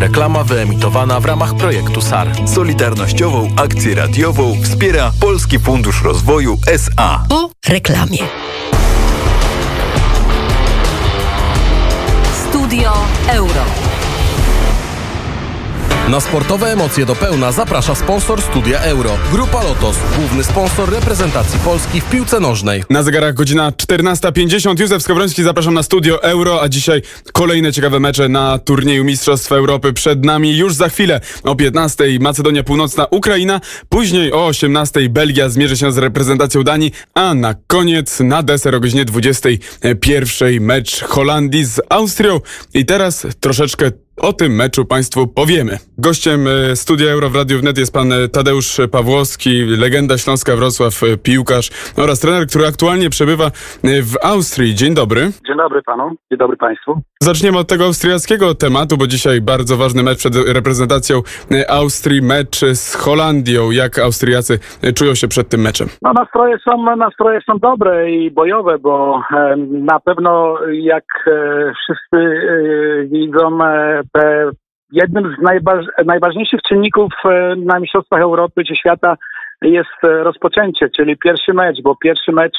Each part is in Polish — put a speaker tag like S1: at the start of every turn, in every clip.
S1: Reklama wyemitowana w ramach projektu SAR.
S2: Solidarnościową akcję radiową wspiera Polski Fundusz Rozwoju SA.
S3: Po reklamie.
S4: Studio Euro.
S1: Na sportowe emocje do pełna zaprasza sponsor Studia Euro. Grupa Lotos, główny sponsor reprezentacji Polski w piłce nożnej.
S5: Na zegarach godzina 14.50. Józef Skowroński, zapraszam na Studio Euro, a dzisiaj kolejne ciekawe mecze na turnieju Mistrzostw Europy przed nami. Już za chwilę o 15.00 Macedonia Północna, Ukraina, później o 18.00 Belgia zmierzy się z reprezentacją Danii, a na koniec na deser o godzinie 21.00 mecz Holandii z Austrią. I teraz troszeczkę o tym meczu Państwu powiemy. Gościem e, studia Euro w Radiu Wnet jest pan e, Tadeusz Pawłowski, legenda Śląska Wrocław, e, piłkarz oraz trener, który aktualnie przebywa w Austrii. Dzień dobry.
S6: Dzień dobry panu, dzień dobry państwu.
S5: Zaczniemy od tego austriackiego tematu, bo dzisiaj bardzo ważny mecz przed reprezentacją Austrii, mecz z Holandią. Jak Austriacy czują się przed tym meczem?
S6: No nastroje są, nastroje są dobre i bojowe, bo na pewno jak wszyscy widzą jednym z najważ, najważniejszych czynników e, na Mistrzostwach Europy czy świata jest e, rozpoczęcie, czyli pierwszy mecz, bo pierwszy mecz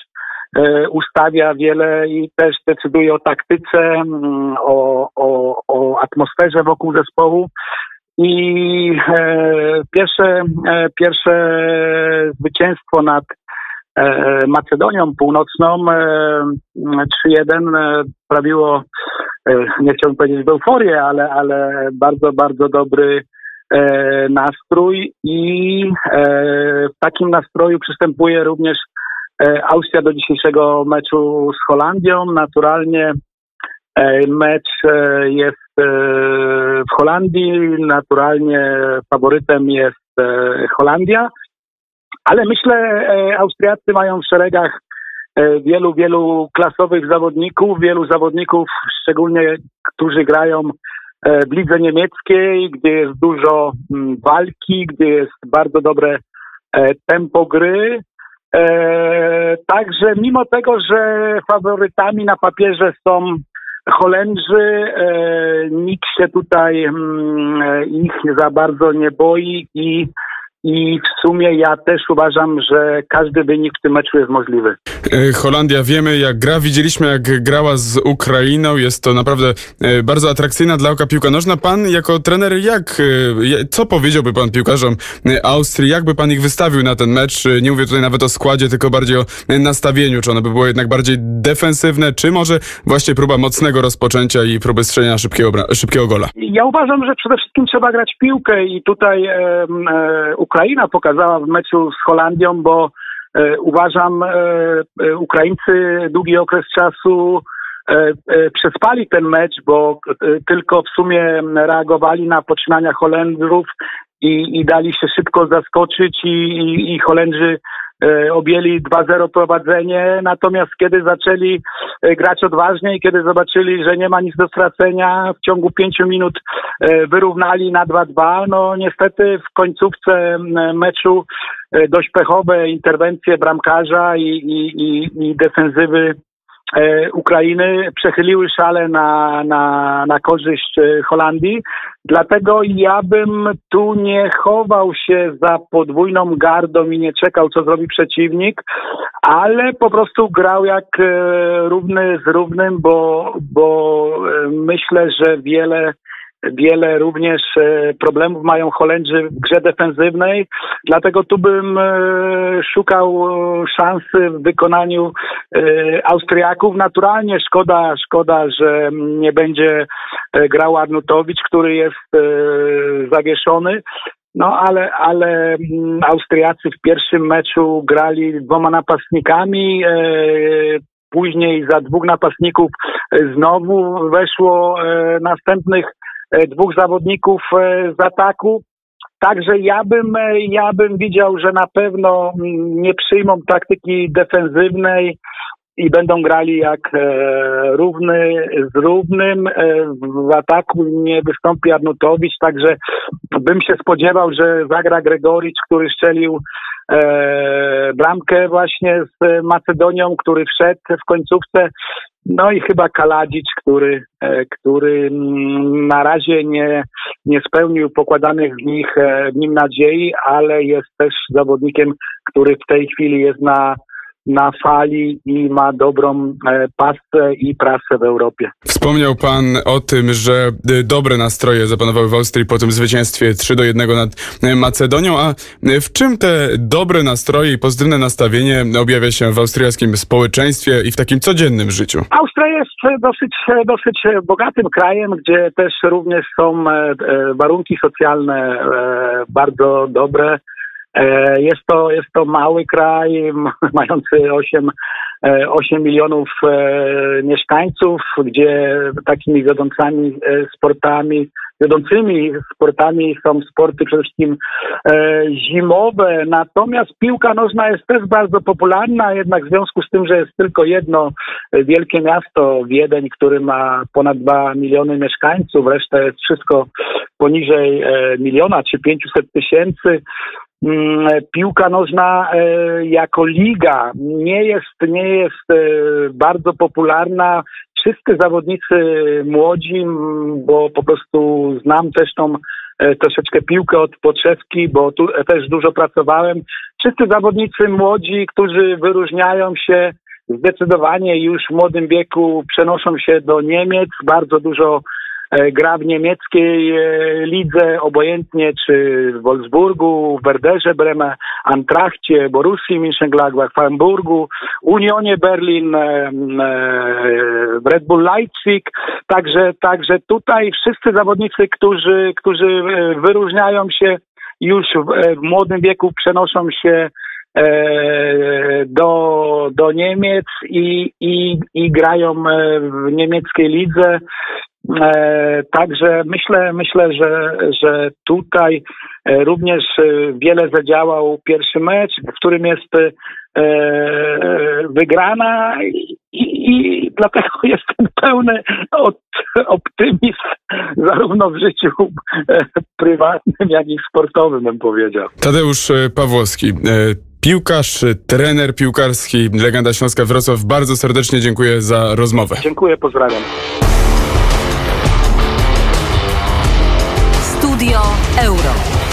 S6: e, ustawia wiele i też decyduje o taktyce, mm, o, o, o atmosferze wokół zespołu. I pierwsze, pierwsze zwycięstwo nad Macedonią Północną 3-1 sprawiło E, nie chciałbym powiedzieć w euforię, ale, ale bardzo, bardzo dobry e, nastrój i e, w takim nastroju przystępuje również Austria do dzisiejszego meczu z Holandią. Naturalnie mecz jest w Holandii, naturalnie faworytem jest Holandia, ale myślę Austriacy mają w szeregach E, wielu, wielu klasowych zawodników, wielu zawodników, szczególnie którzy grają e, w lidze niemieckiej, gdzie jest dużo mm, walki, gdzie jest bardzo dobre e, tempo gry. Także mimo tego, że faworytami na papierze są Holendrzy, nikt się tutaj mm, ich za bardzo nie boi i i w sumie ja też uważam, że każdy wynik w tym meczu jest możliwy.
S5: E, Holandia wiemy jak gra, widzieliśmy jak grała z Ukrainą, jest to naprawdę e, bardzo atrakcyjna dla oka piłka nożna. Pan jako trener, jak, e, co powiedziałby pan piłkarzom Austrii, jak by pan ich wystawił na ten mecz? Nie mówię tutaj nawet o składzie, tylko bardziej o nastawieniu, czy ono by było jednak bardziej defensywne, czy może właśnie próba mocnego rozpoczęcia i próby strzelenia szybkiego, szybkiego gola?
S6: Ja uważam, że przede wszystkim trzeba grać piłkę i tutaj e, e, Ukraina pokazała w meczu z Holandią, bo e, uważam, e, e, Ukraińcy długi okres czasu przespali ten mecz, bo tylko w sumie reagowali na poczynania Holendrów i, i dali się szybko zaskoczyć i, i, i Holendrzy objęli 2-0 prowadzenie, natomiast kiedy zaczęli e, grać odważnie i kiedy zobaczyli, że nie ma nic do stracenia, w ciągu pięciu minut e, wyrównali na 2-2. No niestety w końcówce meczu dość pechowe interwencje bramkarza i, i, i, i defensywy E, Ukrainy przechyliły szale na, na, na korzyść e, Holandii. Dlatego ja bym tu nie chował się za podwójną gardą i nie czekał, co zrobi przeciwnik, ale po prostu grał jak e, równy z równym, bo, bo myślę, że wiele Wiele również e, problemów mają Holendrzy w grze defensywnej, dlatego tu bym e, szukał e, szansy w wykonaniu Austriaków. Naturalnie szkoda, szkoda, że nie będzie grał Arnutowicz, który jest zawieszony. No ale, ale mm, Austriacy w pierwszym meczu grali dwoma napastnikami. Później za dwóch napastników znowu weszło następnych dwóch zawodników e, z ataku. Także ja bym, e, ja bym widział, że na pewno mm, nie przyjmą taktyki defensywnej i będą grali jak e, równy z równym. E, w ataku nie wystąpi Arnutowicz, także bym się spodziewał, że zagra Gregoricz, który strzelił e, bramkę właśnie z Macedonią, który wszedł w końcówce. No i chyba Kaladzic, który, który mm, na razie nie, nie spełnił pokładanych w, nich, w nim nadziei, ale jest też zawodnikiem, który w tej chwili jest na na fali i ma dobrą e, pasę i prasę w Europie.
S5: Wspomniał Pan o tym, że e, dobre nastroje zapanowały w Austrii po tym zwycięstwie 3 do 1 nad e, Macedonią, a w czym te dobre nastroje i pozytywne nastawienie objawia się w austriackim społeczeństwie i w takim codziennym życiu?
S6: Austria jest dosyć, dosyć bogatym krajem, gdzie też również są warunki socjalne bardzo dobre. E, jest to, jest to mały kraj mający 8, 8 e, milionów e, mieszkańców, gdzie takimi wiodącymi sportami, wiodącymi sportami są sporty przede wszystkim zimowe. Natomiast piłka nożna jest też bardzo popularna, jednak w związku z tym, że jest tylko jedno wielkie miasto, Wiedeń, który ma ponad 2 miliony mieszkańców, reszta jest wszystko poniżej miliona czy 500 tysięcy. Mm, piłka nożna e, jako liga nie jest, nie jest e, bardzo popularna. Wszyscy zawodnicy młodzi, bo po prostu znam też tą e, troszeczkę piłkę od podszewki, bo tu też dużo pracowałem. Wszyscy zawodnicy młodzi, którzy wyróżniają się zdecydowanie już w młodym wieku, przenoszą się do Niemiec. Bardzo dużo gra w niemieckiej e, lidze, obojętnie czy w Wolfsburgu, w Werderze Bremen, Antrachcie, Borussii Mönchengladbach, Hamburgu, Unionie Berlin, e, w Red Bull Leipzig. Także, także tutaj wszyscy zawodnicy, którzy, którzy wyróżniają się już w, w młodym wieku, przenoszą się do, do Niemiec i, i, i grają w niemieckiej lidze. E, także myślę, myślę, że, że tutaj e, również e, wiele zadziałał pierwszy mecz, w którym jest wygrana i, i dlatego jestem pełny optymizm zarówno w życiu prywatnym, jak i sportowym, bym powiedział.
S5: Tadeusz Pawłowski. Piłkarz, trener piłkarski, legenda Śląska Wrocław. Bardzo serdecznie dziękuję za rozmowę.
S6: Dziękuję, pozdrawiam.
S4: Studio Euro.